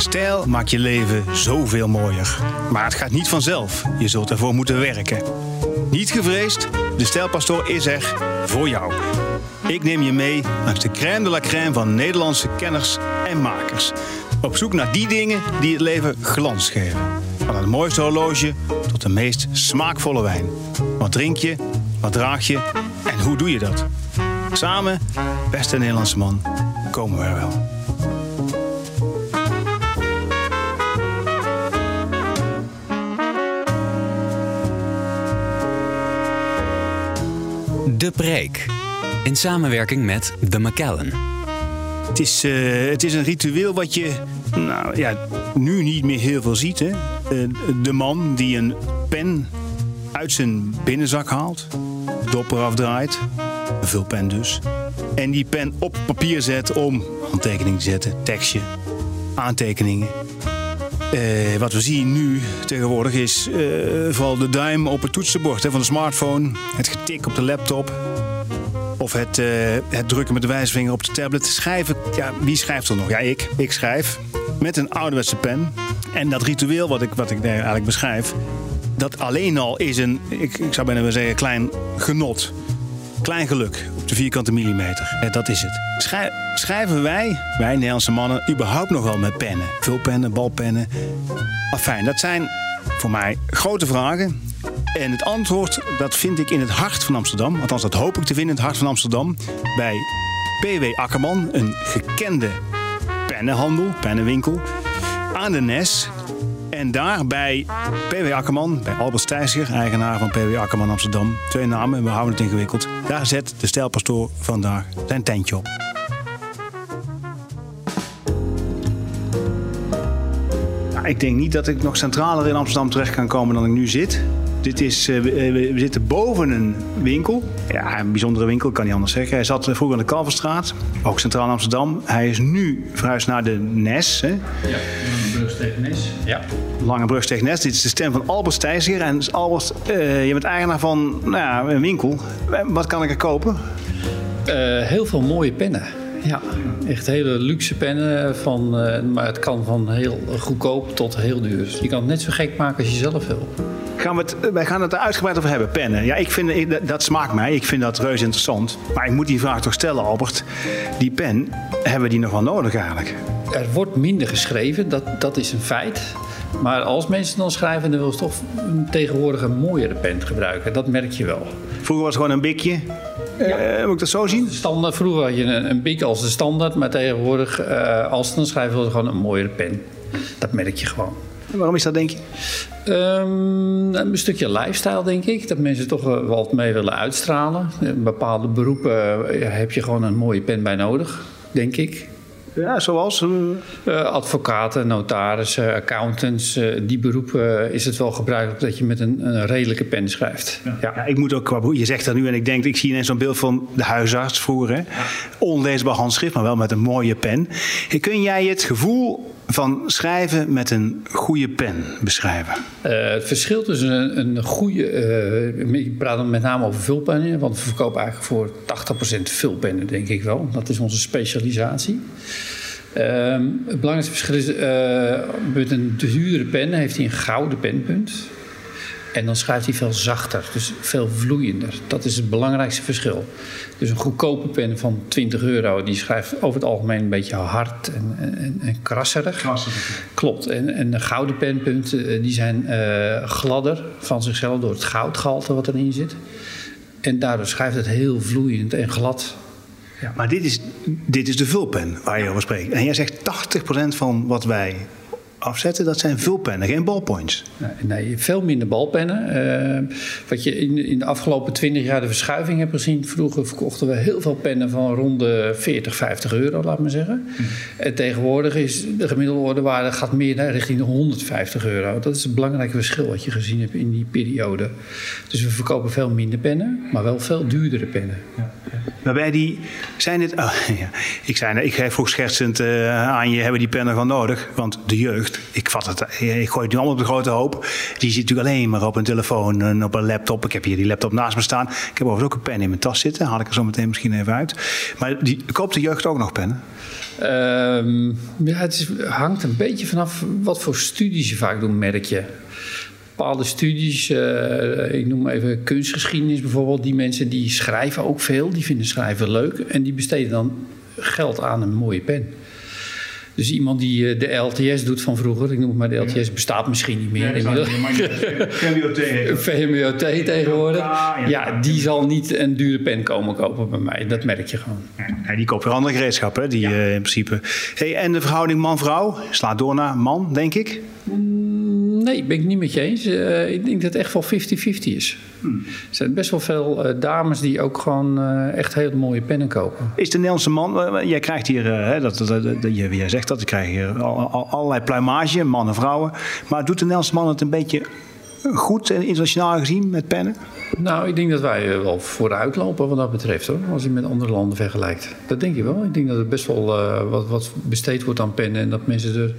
Stijl maakt je leven zoveel mooier. Maar het gaat niet vanzelf. Je zult ervoor moeten werken. Niet gevreesd, de Stijlpastoor is er voor jou. Ik neem je mee langs de crème de la crème van Nederlandse kenners en makers. Op zoek naar die dingen die het leven glans geven. Van het mooiste horloge tot de meest smaakvolle wijn. Wat drink je? Wat draag je? En hoe doe je dat? Samen, beste Nederlandse man, komen we er wel. De Preek. In samenwerking met The McKellen. Het is, eh, het is een ritueel wat je nou, ja, nu niet meer heel veel ziet. Hè? Eh, de man die een pen uit zijn binnenzak haalt, dopper afdraait, een vulpen dus, en die pen op papier zet om handtekening te zetten, tekstje, aantekeningen. Eh, wat we zien nu tegenwoordig is eh, vooral de duim op het toetsenbord hè, van de smartphone, het getik op de laptop. Of het, eh, het drukken met de wijsvinger op de tablet. Schrijven, ja, wie schrijft er nog? Ja, ik. Ik schrijf met een ouderwetse pen. En dat ritueel wat ik, wat ik eigenlijk beschrijf, dat alleen al is een, ik, ik zou bijna willen zeggen, klein genot. Klein geluk de vierkante millimeter. En dat is het. Schrij- schrijven wij, wij Nederlandse mannen, überhaupt nog wel met pennen? Vulpennen, balpennen. Afijn, dat zijn voor mij grote vragen. En het antwoord, dat vind ik in het hart van Amsterdam. Althans, dat hoop ik te vinden in het hart van Amsterdam. Bij P.W. Akkerman, een gekende pennenhandel, pennenwinkel. Aan de Nes. En daar bij P.W. Akkerman, bij Albert Stijsger, eigenaar van P.W. Akkerman Amsterdam. Twee namen, we houden het ingewikkeld. Daar zet de stijlpastoor vandaag zijn tentje op. Nou, ik denk niet dat ik nog centraler in Amsterdam terecht kan komen dan ik nu zit. Dit is, eh, we, eh, we zitten boven een winkel. Ja, een bijzondere winkel, kan niet anders zeggen. Hij zat vroeger aan de Kalverstraat, ook centraal Amsterdam. Hij is nu verhuisd naar de Nes. Hè? Ja, Brugstegenis. Ja. Lange Brug tegen Nes. Dit is de stem van Albert Stijsger. En Albert, eh, je bent eigenaar van nou ja, een winkel. Eh, Wat kan ik er kopen? Eh, heel veel mooie pennen. Ja, echt hele luxe pennen. Van, eh, maar het kan van heel goedkoop tot heel duur. Dus je kan het net zo gek maken als je zelf wil. Gaan we het, wij gaan het er uitgebreid over hebben, pennen. Ja, ik vind, ik- dat- dat smaakt mij. Ik vind dat reuze interessant. Maar ik moet die vraag toch stellen, Albert. Die pen, hebben we die nog wel nodig eigenlijk? Er wordt minder geschreven, dat, dat is een feit. Maar als mensen dan schrijven, dan willen ze toch tegenwoordig een mooiere pen gebruiken. Dat merk je wel. Vroeger was het gewoon een bikje. Eh, moet ik dat zo zien? Standaard, vroeger had je een, een bik als de standaard, maar tegenwoordig, eh, als ze dan schrijven, willen ze gewoon een mooiere pen. Dat merk je gewoon. Waarom is dat, denk je? Ehm, een stukje lifestyle, denk ik. Dat mensen toch wel wat mee willen uitstralen. In bepaalde beroepen eh, heb je gewoon een mooie pen bij nodig, denk ik. Ja, zoals? eh, Eh, advocaten, notarissen, accountants, eh, die beroepen eh, is het wel gebruikelijk dat je met een, een redelijke pen schrijft. Ja. Ja, ik moet ook qua Je zegt dat nu en ik denk, ik zie ineens zo'n beeld van de huisarts vroeger. Hè? Onleesbaar handschrift, maar wel met een mooie pen. Kun jij het gevoel van schrijven met een goede pen beschrijven? Eh, het verschil tussen een, een goede, eh ik praat dan met name over vulpennen, want we verkopen eigenlijk voor 80% vulpennen, denk ik wel. Dat is onze specialisatie. Ehm, het belangrijkste verschil is, eh, met een dure pen heeft hij een gouden penpunt. En dan schrijft hij veel zachter, dus veel vloeiender. Dat is het belangrijkste verschil. Dus een goedkope pen van 20 euro, die schrijft over het algemeen een beetje hard en, en, en krasserig. Klopt. En, en de gouden penpunten, eh, die zijn eh, gladder van zichzelf door het goudgehalte wat erin zit. En daardoor schrijft het heel vloeiend en glad. Maar dit is, dit is de vulpen waar je over spreekt. En jij zegt 80% van wat wij afzetten, dat zijn vulpennen, geen ballpoints. Nee, nee, veel minder balpennen. Uh, wat je in, in de afgelopen 20 jaar de verschuiving hebt gezien. Vroeger verkochten we heel veel pennen van rond de 40, 50 euro, laat maar zeggen. Mm. En tegenwoordig is de gemiddelde ordewaarde gaat meer naar richting de 150 euro. Dat is het belangrijke verschil wat je gezien hebt in die periode. Dus we verkopen veel minder pennen, maar wel veel duurdere pennen. Ja. Maar bij die, zijn het, oh, ja. ik, zei, ik vroeg schertsend uh, aan je, hebben die pennen van nodig? Want de jeugd, ik vat het, ik gooi het nu allemaal op de grote hoop. Die zit natuurlijk alleen maar op een telefoon en op een laptop. Ik heb hier die laptop naast me staan. Ik heb overigens ook een pen in mijn tas zitten. Haal ik er zo meteen misschien even uit. Maar die, koopt de jeugd ook nog pennen? Um, ja, het hangt een beetje vanaf wat voor studies je vaak doet, merk je bepaalde studies, uh, ik noem even kunstgeschiedenis bijvoorbeeld, die mensen die schrijven ook veel, die vinden schrijven leuk en die besteden dan geld aan een mooie pen. Dus iemand die eh, de LTS doet van vroeger, ik noem het maar de LTS, bestaat misschien niet meer. VMBOT tegenwoordig. Ja, die zal niet een dure pen komen kopen bij mij. Dat merk je gewoon. Ja, die koopt weer andere gereedschappen, die uh, in principe. Hey, en de verhouding man-vrouw slaat door naar man, denk ik? Nee, ben ik niet met je eens. Uh, ik denk dat het echt wel 50-50 is. Hmm. Er zijn best wel veel uh, dames die ook gewoon uh, echt hele mooie pennen kopen. Is de Nederlandse man, jij krijgt hier, hè, dat, dat, dat, jij zegt dat, ik krijg hier allerlei pluimage, mannen en vrouwen. Maar doet de Nederlandse man het een beetje goed internationaal gezien met pennen? Nou, ik denk dat wij wel vooruit lopen wat dat betreft hoor. Als je met andere landen vergelijkt. Dat denk ik wel. Ik denk dat er best wel wat, wat besteed wordt aan pennen en dat mensen er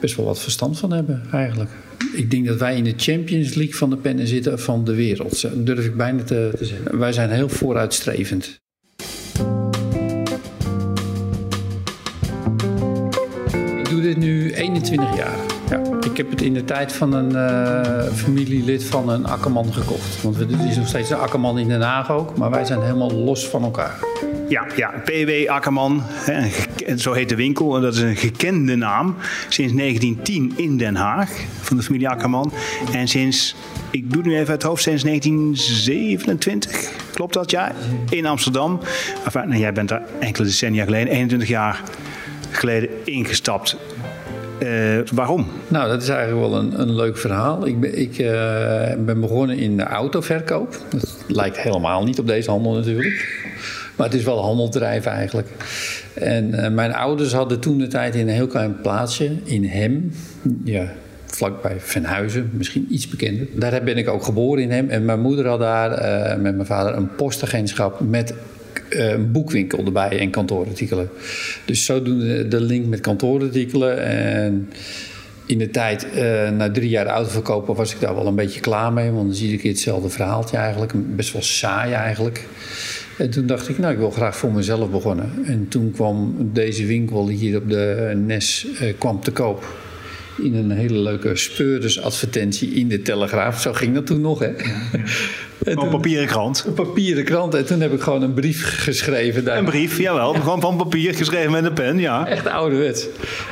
best wel wat verstand van hebben eigenlijk. Ik denk dat wij in de Champions League van de pennen zitten van de wereld. Dat durf ik bijna te, te zeggen. Wij zijn heel vooruitstrevend. Ik doe dit nu 21 jaar. Ja. Ik heb het in de tijd van een uh, familielid van een akkerman gekocht. Want er is nog steeds een akkerman in Den Haag ook. Maar wij zijn helemaal los van elkaar. Ja, ja PW Akkerman, zo heet de winkel. Dat is een gekende naam. Sinds 1910 in Den Haag, van de familie Akkerman. En sinds, ik doe het nu even uit het hoofd, sinds 1927, klopt dat ja? In Amsterdam. Enfin, nou, jij bent daar enkele decennia geleden, 21 jaar geleden ingestapt. Uh, waarom? Nou, dat is eigenlijk wel een, een leuk verhaal. Ik, ben, ik uh, ben begonnen in de autoverkoop. Dat lijkt helemaal niet op deze handel natuurlijk. Maar het is wel handeldrijven eigenlijk. En uh, mijn ouders hadden toen de tijd in een heel klein plaatsje in Hem. Ja, vlakbij Venhuizen, misschien iets bekender. Daar ben ik ook geboren in Hem. En mijn moeder had daar uh, met mijn vader een postagentschap met uh, een boekwinkel erbij en kantoorartikelen. Dus zodoende de link met kantoorartikelen. En in de tijd, na drie jaar autoverkopen, was ik daar wel een beetje klaar mee. Want dan zie ik hetzelfde verhaaltje eigenlijk. Best wel saai eigenlijk. En toen dacht ik, nou, ik wil graag voor mezelf begonnen. En toen kwam deze winkel hier op de Nes eh, kwam te koop. In een hele leuke speurdersadvertentie in de Telegraaf. Zo ging dat toen nog, hè? Ja. Een papieren krant. Een papieren krant. En toen heb ik gewoon een brief geschreven. Daar. Een brief, jawel. Ja. Gewoon van papier geschreven met een pen, ja. Echt ouderwets.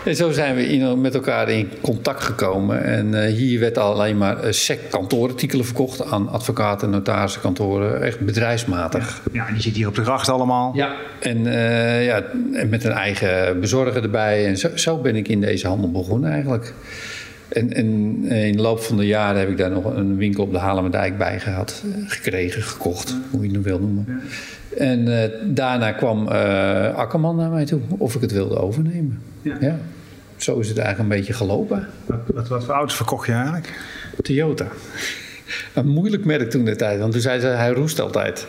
En zo zijn we in, met elkaar in contact gekomen. En uh, hier werd alleen maar uh, sec kantoorartikelen verkocht aan advocaten, notarissen, kantoren. Echt bedrijfsmatig. Ja, die zit hier op de gracht allemaal. Ja, en, uh, ja, en met een eigen bezorger erbij. En zo, zo ben ik in deze handel begonnen eigenlijk. En, en, in de loop van de jaren heb ik daar nog een winkel op de Halemerdijk bij gehad, eh, gekregen, gekocht, hoe je het wil noemen. En uh, daarna kwam uh, Akkerman naar mij toe of ik het wilde overnemen. Ja. ja. Zo is het eigenlijk een beetje gelopen. Wat, wat, wat voor auto's verkocht je eigenlijk? Toyota. Een moeilijk merk toen de tijd, want toen zei ze hij roest altijd.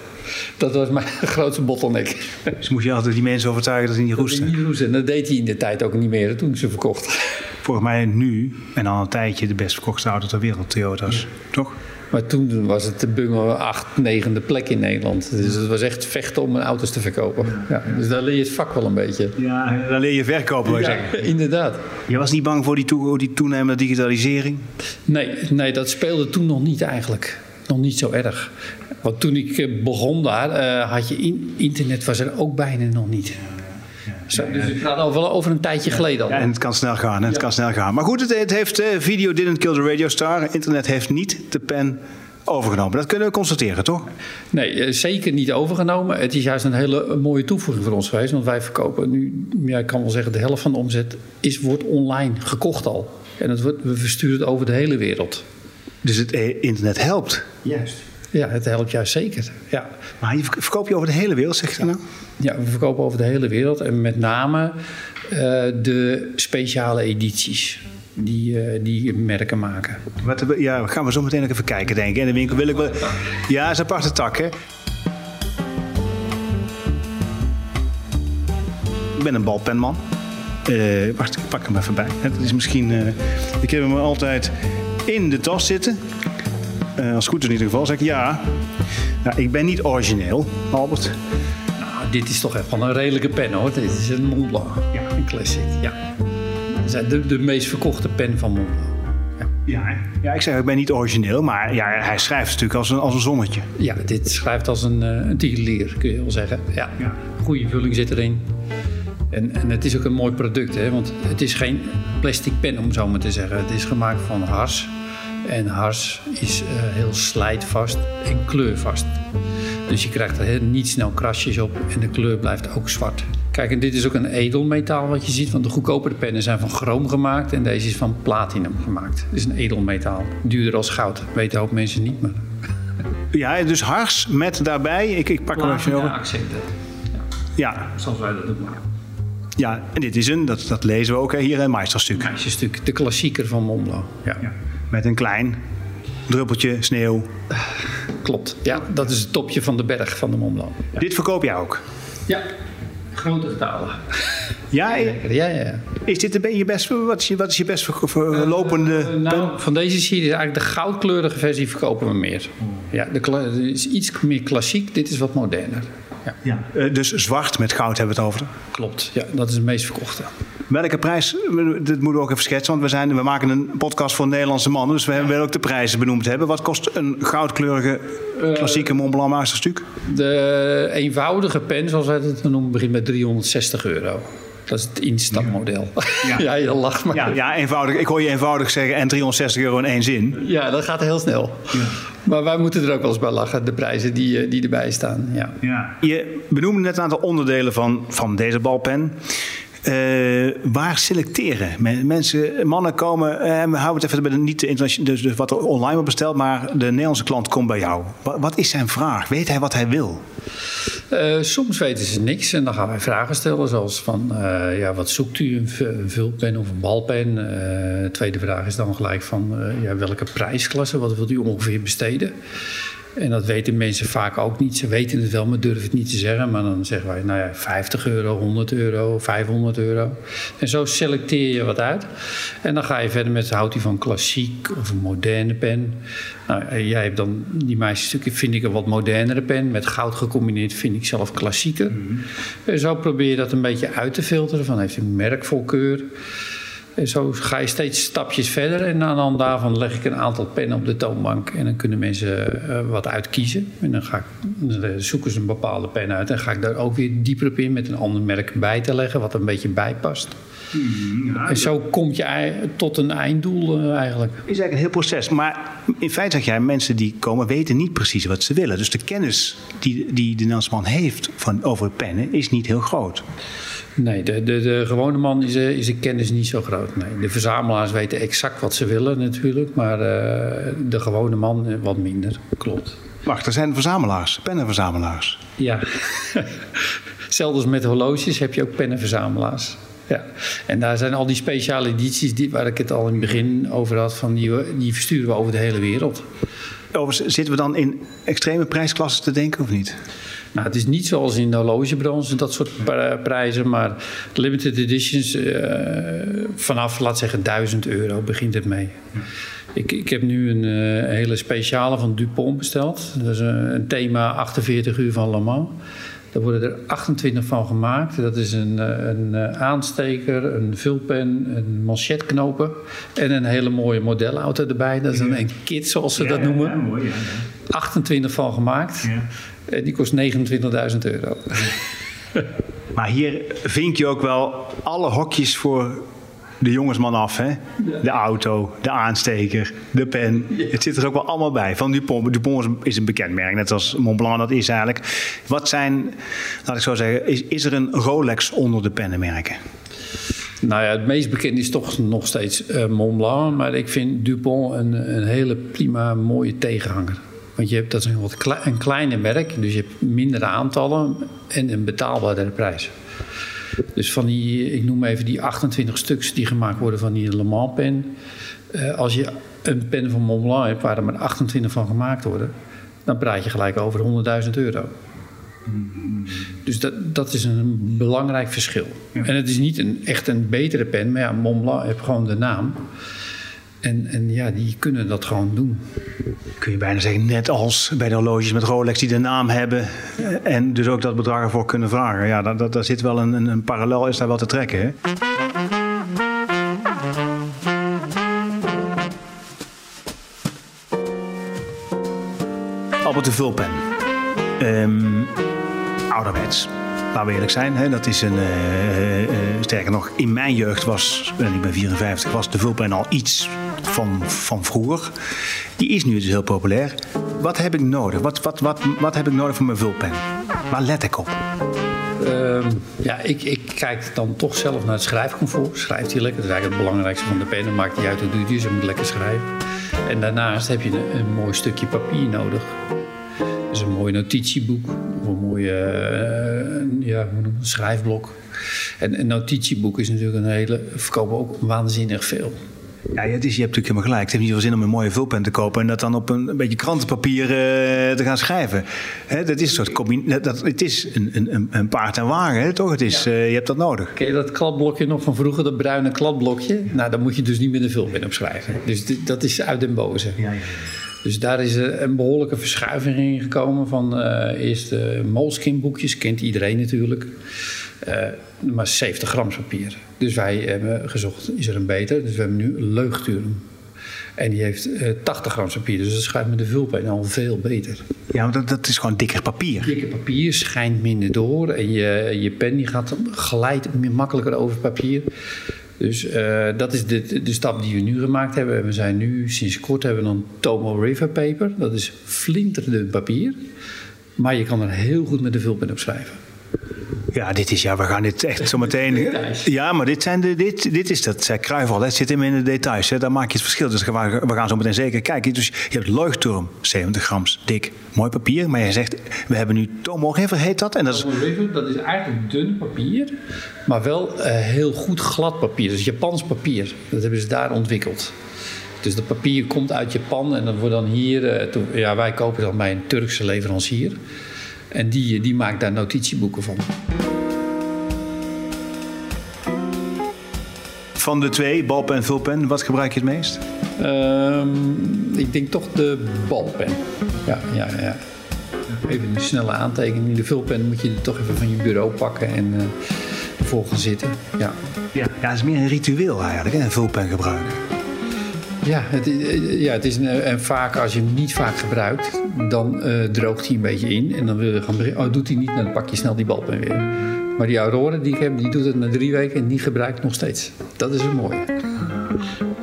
Dat was mijn grootste bottleneck. Dus moest je altijd die mensen overtuigen dat hij niet roesten? niet roesten. Dat deed hij in de tijd ook niet meer toen ik ze verkocht volgens mij nu en al een tijdje de best verkochte auto ter wereld, Toyota's. Ja. Toch? Maar toen was het de bungel 8, negende plek in Nederland. Dus het was echt vechten om auto's te verkopen. Ja. dus daar leer je het vak wel een beetje. Ja, dan leer je verkopen, wil je ja, zeggen. Inderdaad. Je was niet bang voor die, toe, die toenemende digitalisering? Nee, nee, dat speelde toen nog niet eigenlijk. Nog niet zo erg. Want toen ik eh, begon daar, uh, had je in, internet was er ook bijna nog niet. Zo, dus ik praat over, over een tijdje geleden al. Ja, en het kan snel gaan. Het kan snel gaan. Maar goed, het, het heeft uh, video didn't kill the radio star. Internet heeft niet de pen overgenomen. Dat kunnen we constateren, toch? Nee, eh, zeker niet overgenomen. Het is juist een hele mooie toevoeging voor ons geweest. Want wij verkopen nu, ja, ik kan wel zeggen, de helft van de omzet is, wordt online gekocht al. En het wordt, we versturen het over de hele wereld. Dus het eh, internet helpt. Juist. Ja, het helpt juist zeker. Ja. Maar je verk- verkoop je over de hele wereld, zeg je nou? ja, we verkopen over de hele wereld. En met name eh, de speciale edities die, eh, die merken maken. Wat, ja, gaan we zo meteen even kijken, denk ik. In de winkel wil ik wel... Ja, is een aparte tak, hè? Ik ben een balpenman. Eh, wacht, ik pak hem even bij. Het is misschien... ik heb hem altijd in de tas zitten. Eh, als het goed is in ieder geval. Zeg ik ja. Nou, ik ben niet origineel, Albert. Nou, dit is toch echt wel een redelijke pen hoor. Dit is een Mont Blanc. Ja. Een classic. Ja. De, de meest verkochte pen van Mont Blanc. Ja, ja, ik zeg ik ben niet origineel, maar ja, hij schrijft natuurlijk als een, als een zonnetje. Ja, dit schrijft als een, eh, een tierenlier, kun je wel zeggen. Ja. Ja. Goede vulling zit erin. En, en het is ook een mooi product, hè? want het is geen plastic pen om zo maar te zeggen. Het is gemaakt van hars. En hars is eh, heel slijtvast en kleurvast. Dus je krijgt er heel- niet snel krasjes op en de kleur blijft ook zwart. Kijk, en dit is ook een edelmetaal wat je ziet, want de goedkopere pennen zijn van chroom gemaakt en deze is van platinum gemaakt. Het is een edelmetaal, duurder als goud. Weten hoop mensen niet, maar... Ja, dus hars met daarbij. Ik, ik pak hem even over. accenten, Ja, zoals wij dat doen. ja, en dit is een, dat, dat lezen we ook hè, hier, een meesterstuk. Meisjesstuk, de klassieker van Blanc. Ja. Met een klein druppeltje sneeuw. Klopt. Ja, dat is het topje van de berg van de Mont Blanc. Ja, Dit verkoop jij ook. ja. grote getalen. Ja, Ja, ja, ja. Is dit een beetje je best, wat is je, wat is je best ver- lopende Eh, pen? nou, van deze serie is eigenlijk de goudkleurige versie verkopen we meer. Ja, de is iets meer klassiek. Dit is wat moderner. Ja, Ja. Eh, dus zwart met goud hebben we het over. klopt. Ja, dat is het meest verkochte. Welke prijs, dit moeten we ook even schetsen, want we, zijn, we maken een podcast voor Nederlandse mannen, dus we willen ook de prijzen benoemd hebben. Wat kost een goudkleurige klassieke Mont Blanc meesterstuk? De eenvoudige pen, zoals wij het noemen, begint met 360 euro. Dat is het instapmodel. Ja. Ja. je lacht maar. Ja, ja, eenvoudig. Ik hoor je eenvoudig zeggen en 360 euro in één zin. Ja, dat gaat heel snel. Maar wij moeten er ook wel eens bij lachen, de prijzen die, eh, die erbij staan. Ja. Je benoemde net een aantal onderdelen van, van deze balpen. Eh, waar selecteren Men- mensen? Mannen komen, eh, we houden het even bij de niet internationale, dus, dus wat er online wordt besteld, maar de Nederlandse klant komt bij jou. Wat, is zijn vraag? Weet hij wat hij wil? Eh, soms weten ze niks en dan gaan wij vragen stellen, zoals van, ja, wat zoekt u? Een, vulpen of een balpen? De tweede vraag is dan gelijk van, ja, welke prijsklasse? Wat wilt u ongeveer besteden? En dat weten mensen vaak ook niet. Ze weten het wel, maar durven het niet te zeggen. Maar dan zeggen wij, nou ja, 50 euro, 100 euro, 500 euro. En zo selecteer je wat uit. En dan ga je verder met, houdt u van klassiek of een moderne pen? Nou, eh, jij hebt dan die meisjesstukken, vind ik een wat modernere pen. Met goud gecombineerd vind ik zelf klassieker. En zo probeer je dat een beetje uit te filteren. Van heeft u een merkvoorkeur? En zo ga je steeds stapjes verder. En aan de hand daarvan leg ik een aantal pennen op de toonbank. En dan kunnen mensen eh, wat uitkiezen. En dan, ga ik, dan zoeken ze een bepaalde pen uit. En ga ik daar ook weer dieper op in met een ander merk bij te leggen. Wat er een beetje bij past. en zo kom je tot een einddoel eh, eigenlijk. is eigenlijk een heel proces. Maar in feite zeg jij, mensen die komen weten niet precies wat ze willen. Dus de kennis die, die de Nederlandse man heeft van, over pennen is niet heel groot. Nee, de, de, de gewone man is, eh, is de kennis niet zo groot. Nee. De verzamelaars weten exact wat ze willen natuurlijk. Maar eh, de gewone man eh, wat minder. Klopt. Wacht, er zijn verzamelaars, pennenverzamelaars. Ja. Als met horloges heb je ook pennenverzamelaars. Ja. En daar zijn al die speciale edities die, waar ik het al in het begin over had, van die, we- die versturen we over de hele wereld. Overigens, zitten we dan in extreme prijsklassen te denken of niet? Nou, het is niet zoals in de horlogebranche, dat soort pri- prijzen, maar limited editions eh, vanaf, laat zeggen, 1000 euro begint het mee. Ik, ik heb nu een eh, hele speciale van Dupont besteld. Dat is een, een thema 48 uur van Le Mans. Daar worden er 28 van gemaakt. Dat is een, eh, een aansteker, een vulpen, een manchetknopen en een hele mooie modelauto erbij. Dat is een, een kit, zoals ze dat noemen. mooi. Ja, 28 van gemaakt. En die kost 29.000 euro. Maar hier vink je ook wel alle hokjes voor de jongensman af. Hè? De auto, de aansteker, de pen. Het zit er ook wel allemaal bij. Van Dupont. Dupont is- een bekend merk, net als Montblanc dat is eigenlijk. Wat zijn, laat ik zo zeggen, is, is er een Rolex onder de pennenmerken? Nou ja, het meest bekend is toch nog steeds uh, Mont Blanc. Maar ik vind Dupont een, een hele prima, mooie tegenhanger. Want je hebt, dat is een, wat kle een kleine merk, dus je hebt mindere aantallen en een betaalbare prijs. Dus van die, ik noem even die 28 stuks die gemaakt worden van die Le Mans pen. Uh, als je een pen van Mont Blanc hebt waar er maar 28 van gemaakt worden, dan praat je gelijk over 100.000 euro. Dus dat, dat is een belangrijk verschil. En het is niet een, echt een betere pen, maar ja, Mont Blanc heeft gewoon de naam. En, en ja, die kunnen dat gewoon doen. Kun je bijna zeggen, net als bij de horloges met Rolex die de naam hebben en dus ook dat bedrag ervoor kunnen vragen. Ja, daar, daar zit wel een, een, parallel, is daar wel te trekken. Hè? Albert de Vulpen. Um, ouderwets. Laten we zijn. Hè? Dat is een, uh, uh, sterker nog, in mijn jeugd was, en ik ben 54, was de vulpen al iets van, van vroeger. Die is nu dus heel populair. Wat heb ik nodig? Wat, wat, wat, wat heb ik nodig voor mijn vulpen? Waar let ik op? Uh, ja, ik, ik kijk dan toch zelf naar het schrijfcomfort. Schrijft hij lekker? Dat is eigenlijk het belangrijkste van de pen. Dan maakt hij uit hoe duur die is. Hij moet lekker schrijven. En daarnaast heb je een, een mooi stukje papier nodig. Dus een mooi notitieboek. Of een mooie uh, ja, een schrijfblok. En een notitieboek is natuurlijk een hele... verkopen ook waanzinnig veel. Ja, het is, je hebt natuurlijk helemaal gelijk. Het heeft niet veel zin om een mooie vulpen te kopen en dat dan op een, een beetje krantenpapier uh, te gaan schrijven. Hè, dat is, een soort dat, het is een, een, een paard en wagen, hè, toch? Het is, ja. uh, je hebt dat nodig. Ken je dat kladblokje nog van vroeger, dat bruine kladblokje? Nou, dan moet je dus niet met een vulpen op schrijven. Dus dat is uit den boze. Ja, ja. Dus daar is een behoorlijke verschuiving in gekomen van uh, eerst uh, Moleskine boekjes, kent iedereen natuurlijk. Uh, maar 70 gram papier. Dus wij hebben gezocht, is er een beter? Dus we hebben nu een leugturum. En die heeft uh, 80 gram papier. Dus dat schrijft met de vulpen al veel beter. Ja, want dat, dat, is gewoon dikker papier. Dikker papier schijnt minder door. En je, je pen die gaat glijdt makkelijker over papier. Dus uh, dat is de, de stap die we nu gemaakt hebben. We zijn nu, sinds kort hebben we dan Tomo River Paper. Dat is flinterdun papier. Maar je kan er heel goed met de vulpen op schrijven. Ja, dit is, ja, we gaan dit echt zo meteen. Ja, maar dit, zijn de, dit, dit is dat, zei Cruijff al, het zit hem in de details. Hè, daar maak je het verschil. Dus we gaan zo meteen zeker kijken. Dus je hebt Leugturm, 70 grams, dik, mooi papier. Maar je zegt, we hebben nu Tomo River, heet dat? En dat, River, dat is eigenlijk dun papier, maar wel uh, heel goed glad papier. Dus Japans papier, dat hebben ze daar ontwikkeld. Dus dat papier komt uit Japan en dat wordt dan hier, uh, to, ja, wij kopen dan bij een Turkse leverancier. En die, die maakt daar notitieboeken van. Van de twee, balpen en vulpen, wat gebruik je het meest? Um, ik denk toch de balpen. Ja, ja, ja. Even een snelle aantekening. De vulpen moet je toch even van je bureau pakken en uh, ervoor gaan zitten. Ja. Ja, ja, het is meer een ritueel eigenlijk, hè, een vulpen gebruiken. Ja, het, ja, het is een, en vaak als je hem niet vaak gebruikt, dan uh, droogt hij een beetje in. En dan wil je gaan beginnen. Oh, doet hij niet, dan pak je snel die balpen weer. Maar die Aurora die ik heb, die doet het na drie weken en die gebruikt nog steeds. Dat is het mooie.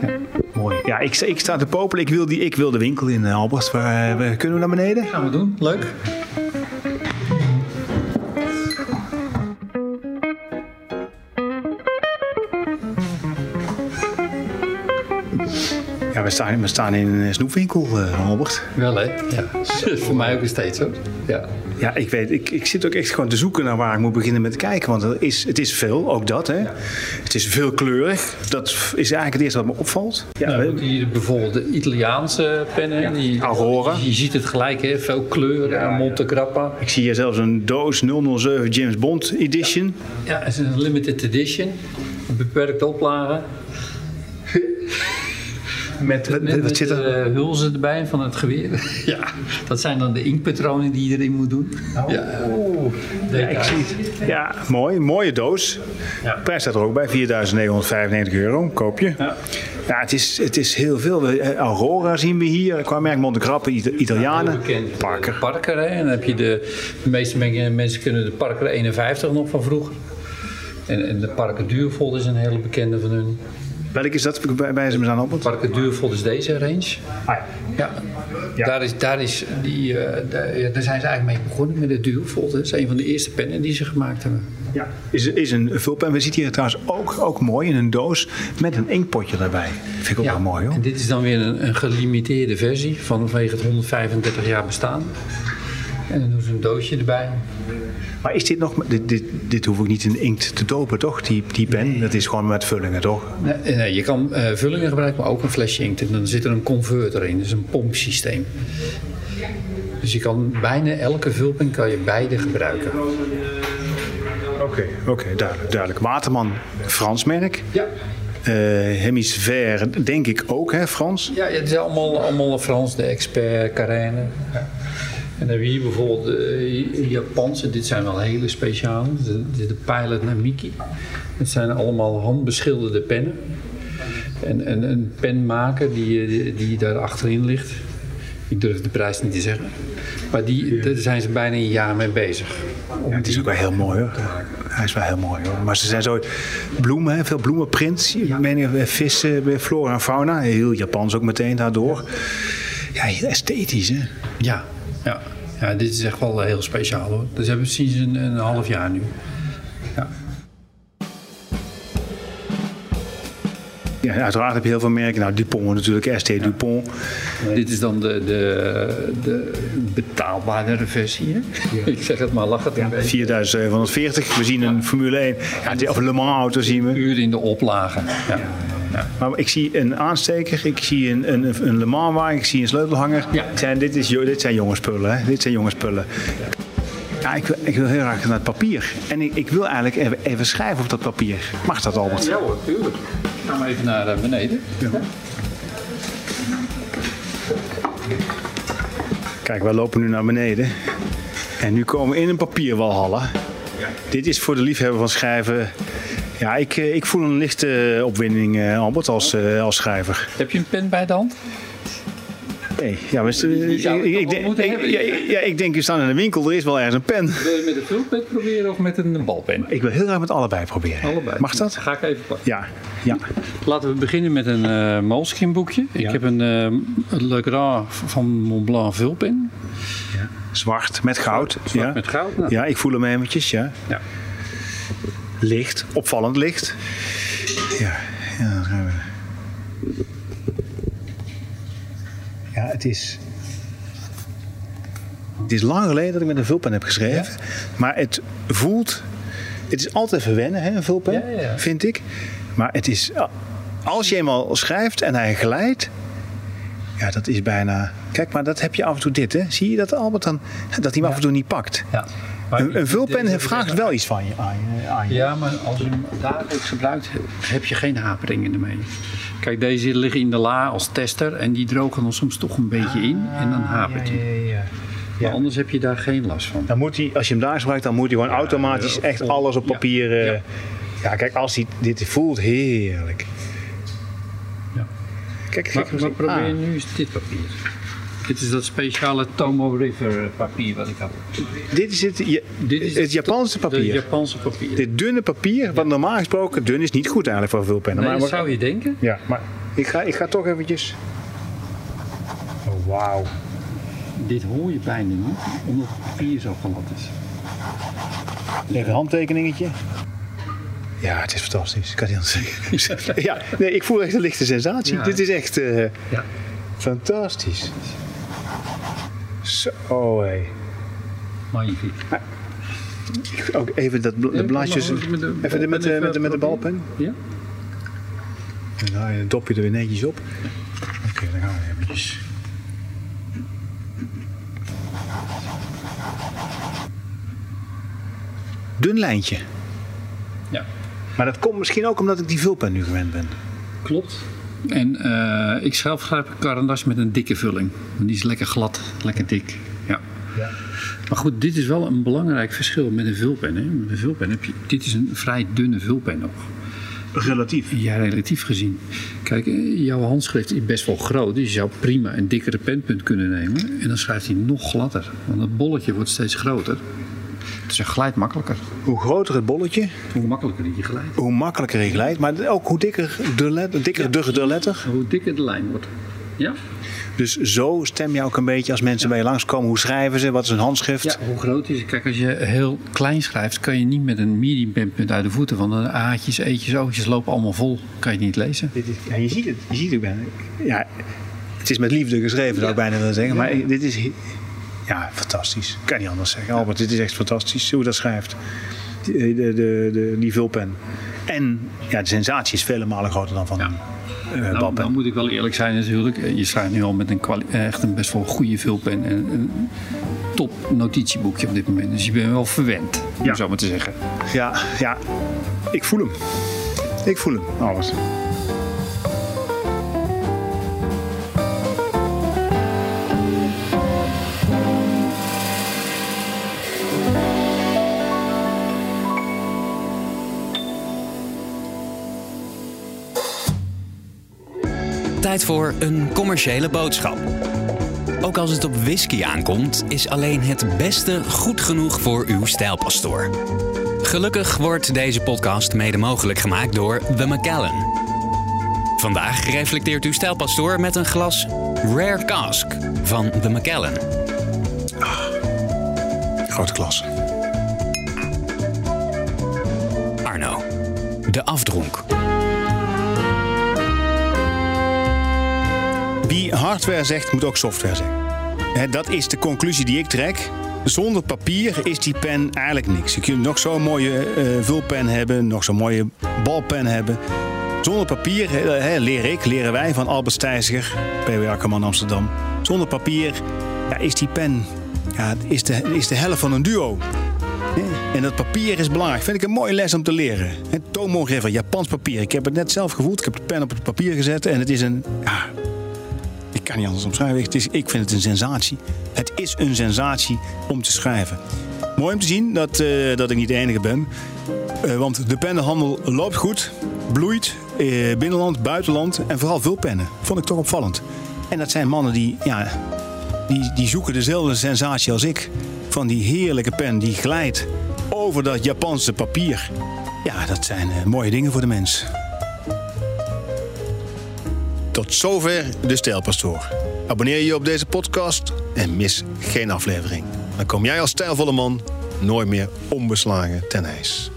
Ja. Mooi. Ja, ik, ik sta te popelen. Ik wil, die, ik wil de winkel in, Albert. Waar, uh, kunnen we naar beneden? Gaan we doen. Leuk. Ja, we staan, we staan in een snoepwinkel, uh, Albert. Wel hè? Ja. Voor mij ook steeds hoor. Ja. Ja, ik weet, ik, ik zit ook echt gewoon te zoeken naar waar ik moet beginnen met kijken. Want er is, het is veel, ook dat. Hè. Ja. Het is veelkleurig. Dat is eigenlijk het eerste wat me opvalt. Ja, nou, hier bijvoorbeeld de Italiaanse pennen. Ja. Die, Aurora. Je, je ziet het gelijk, hè? veel kleuren. Ja, Monte Grappa. Ik zie hier zelfs een doos 007 James Bond edition. Ja, het is een limited edition. Een beperkte oplage. Met, met, met, met de hulzen erbij van het geweer. ja, dat zijn dan de inkpatronen die je erin moet doen. Oh. Ja, ja ik zie het. Ja, mooi. Mooie doos. Ja. De prijs staat er ook bij. 4.995 euro. Koop je. Ja. Ja, het is, het is heel veel. Aurora zien we hier. Qua merk Monte Grappa, Italianen. Parker. Parker, hè. En dan heb je de, de meeste mensen kunnen de Parker 51 nog van vroeger. En, en de Parker Duurvol is een hele bekende van hun. Welke is dat? Bij ze me aan op? Parker Duurvol is deze range. Ah, Ja. Ja. Daar, is, daar, is die, eh, daar, ja, daar zijn ze eigenlijk mee begonnen met de Duurvol. Dat is een van de eerste pennen die ze gemaakt hebben. ja. Is, is een vulpen. We zitten hier trouwens ook, ook mooi in een doos met een inkpotje erbij. Vind ik ook wel mooi hoor. En dit is dan weer een, een gelimiteerde versie vanwege het 135 jaar bestaan. En dan doen ze een doosje erbij. Maar is dit nog... Dit, dit, dit hoef ik niet in inkt te dopen, toch? Die, die pen, dat is gewoon met vullingen, toch? Nee, nee, je kan eh, vullingen gebruiken, maar ook een flesje inkt. En dan zit er een converter in, dus een pompsysteem. Dus je kan bijna elke vulpen kan je beide gebruiken. Oké, oké, duidelijk, duidelijk. Waterman, Frans merk. Ja, Eh Hemisphère, denk ik ook, hè, Frans? ja het is allemaal, allemaal Frans, de expert, Carène. Ja. En dan hebben we hier bijvoorbeeld de Japanse, dit zijn wel hele speciale. De, de, de Pilot Namiki. Het zijn allemaal handbeschilderde pennen. En, en een penmaker die, die, die daar achterin ligt. Ik durf de prijs niet te zeggen. Maar die, daar zijn ze bijna een jaar mee bezig. Ja, het is ook wel heel mooi hoor. Hij is wel heel mooi hoor. Maar ze zijn zo bloemen, veel bloemenprints. Ja. Vissen, bij flora en fauna. Heel Japans ook meteen daardoor. Ja, heel esthetisch hè. Ja, ja. ja dit is echt wel heel speciaal hoor. Dus hebben we sinds een, een half jaar nu. Ja. Ja, uiteraard heb je heel veel merken. Nou, Dupont natuurlijk, ST Dupont. Dit is dan de, de, de betaalbaardere versie. Hè? Ik zeg het maar, lach het een beetje. 4740. We zien een Formule 1. Ja, of Le Mans auto zien we. Uur in de oplage. Ja. Maar ik zie een aansteker, ik zie een, een, een Le Mans ik zie een sleutelhanger. Ja. Zijn, dit, is, dit zijn jonge spullen, hè? Dit zijn jonge spullen. Ja, ik wil, ik wil heel graag naar het papier. En ik, ik wil eigenlijk even, even schrijven op dat papier. Mag dat, Albert? Ja hoor, tuurlijk. Gaan we even naar eh, beneden. Kijk, wij lopen nu naar beneden. En nu komen we in een papierwalhalla. Dit is voor de liefhebber van schrijven. Ja, ik, eh, ik voel een lichte eh, opwinding, eh, Albert, als, eh, als schrijver. Heb je een pen bij de hand? Nee, ja, maar, ik, denk- ik- ja, ja, denk, we staan in de winkel, er is wel ergens een pen. Wil je met een vulpen proberen of met een balpen? Ik wil heel graag met allebei proberen. Allebei. Mag dat? Ga ik even pakken. Ja, ja. Laten we beginnen met een eh Moleskine boekje. Ik heb een uh, Le van Montblanc vulpen. Zwart met goud. Zwart ja. met goud. Nou, ja, ik voel hem eventjes, ja. ja. Licht, opvallend licht. Ja, ja, dan gaan we. Ja, het is. Het is lang geleden dat ik met een vulpen heb geschreven. Maar het voelt. Het is altijd even wennen, hè, een vulpen, Ja, ja, ja. vind ik. Maar het is. Als je eenmaal schrijft en hij glijdt. Ja, dat is bijna. Kijk, maar dat heb je af en toe dit, hè? Zie je dat Albert dan? Dat hij hem af en toe niet pakt. Ja. Een, een vulpen vraagt wel iets van je. Aan je, aan je. Ja, maar als je hem dagelijks gebruikt, heb je geen haperingen ermee. Kijk, deze liggen in de la als tester en die drogen dan soms toch een beetje in en dan hapert hij. ja, ja. Maar anders heb je daar geen last van. Dan moet hij, als je hem daar gebruikt, dan moet hij gewoon automatisch ja, echt alles op ja, papier. eh, ja. ja. kijk, als hij dit voelt, heerlijk. Ja. Kijk, Maar, kijk maar probeer ah. nu eens dit papier. Dit is dat speciale Tomo River papier wat ik had. Dit is het, Dit is het Japanse Het papier. Japanse papier. Dit dunne papier, wat normaal gesproken dun is niet goed eigenlijk voor vulpennen. Nee, maar dat zou je denken. Ja, maar ik ga, ik ga toch eventjes. Oh, wauw. Dit hoor je bijna niet, omdat het papier zo glad is. Even een handtekeningetje. Ja, het is fantastisch. Ik kan het niet anders zeggen. ja, nee, ik voel echt een lichte sensatie. Ja. Dit is echt eh, Ja. fantastisch. Zo, hé. Magnifiek. Ook even dat de blaadjes. maar met de Even met, de, balpen met, de, met de balpen. Ja? En dan haal je het dopje er weer netjes op. Oké, dan gaan we eventjes. Dun lijntje. Ja. Maar dat komt misschien ook omdat ik die vulpen nu gewend ben. Klopt. En eh, ik zelf schrijf een carandas met een dikke vulling. Die is lekker glad, lekker dik. Ja. Maar goed, dit is wel een belangrijk verschil met een vulpen. Hè. Met een vulpen heb je, dit is een vrij dunne vulpen nog. Relatief. Ja, relatief gezien. Kijk, eh, jouw handschrift is best wel groot. Dus je zou prima een dikkere penpunt kunnen nemen. En dan schrijft hij nog gladder. Want het bolletje wordt steeds groter. Ze glijdt makkelijker. Hoe groter het bolletje, Hoe makkelijker die glijdt. hoe makkelijker je glijdt. Maar ook hoe dikker de letter. Dikker de, de letter. Hoe dikker de lijn wordt. Ja? Dus zo stem je ook een beetje als mensen bij je langskomen. Hoe schrijven ze? Wat is hun handschrift? Ja, hoe groot is het? Kijk, als je heel klein schrijft, kan je niet met een medium penpunt uit de voeten. Want de A'tjes, E'tjes, O'tjes lopen allemaal vol. Kan je niet lezen. Dit is, ja, je ziet het. Je ziet het bijna. Ja, het is met liefde geschreven, zou ik bijna willen zeggen. Maar dit is ja, fantastisch. Ik kan niet anders zeggen. Albert, dit is echt fantastisch hoe dat schrijft. Die, de, de, de, die vulpen. En ja, de sensatie is vele malen groter dan van een uh, Nou, dan moet ik wel eerlijk zijn natuurlijk. Je schrijft nu al met een echt een best wel goede vulpen. En een top notitieboekje op dit moment. Dus je bent wel verwend, om Ja. zo maar te zeggen. Ja, ja, ik voel hem. Ik voel hem, Albert. Tijd voor een commerciële boodschap. Ook als het op whisky aankomt, is alleen het beste goed genoeg voor uw stijlpastoor. Gelukkig wordt deze podcast mede mogelijk gemaakt door The Macallan. Vandaag reflecteert uw stijlpastoor met een glas Rare Cask van The Macallan. Grote klas. Arno, de afdronk. Wie hardware zegt, moet ook software zeggen. Dat is de conclusie die ik trek. Zonder papier is die pen eigenlijk niks. Je kunt nog zo'n mooie eh, vulpen hebben, nog zo'n mooie balpen hebben. Zonder papier, hè, leer ik, leren wij van Albert Stijziger, PW Akkerman Amsterdam. Zonder papier ja, is die pen ja, is de, is de helft van een duo. En dat papier is belangrijk. Vind ik een mooie les om te leren. Hè, Tomogriffer, Japans papier. Ik heb het net zelf gevoeld. Ik heb de pen op het papier gezet en het is een... Ja, ik kan niet anders omschrijven. Het is, ik vind het een sensatie. Het is een sensatie om te schrijven. Mooi om te zien dat, eh, dat ik niet de enige ben. Eh, want de pennenhandel loopt goed, bloeit. eh, binnenland, buitenland en vooral veel pennen. Vond ik toch opvallend. En dat zijn mannen die, ja, die, die zoeken dezelfde sensatie als ik. Van die heerlijke pen die glijdt over dat Japanse papier. Ja, dat zijn mooie dingen voor de mens. Tot zover de Stijlpastoor. Abonneer je op deze podcast en mis geen aflevering. Dan kom jij als stijlvolle man nooit meer onbeslagen ten ijs.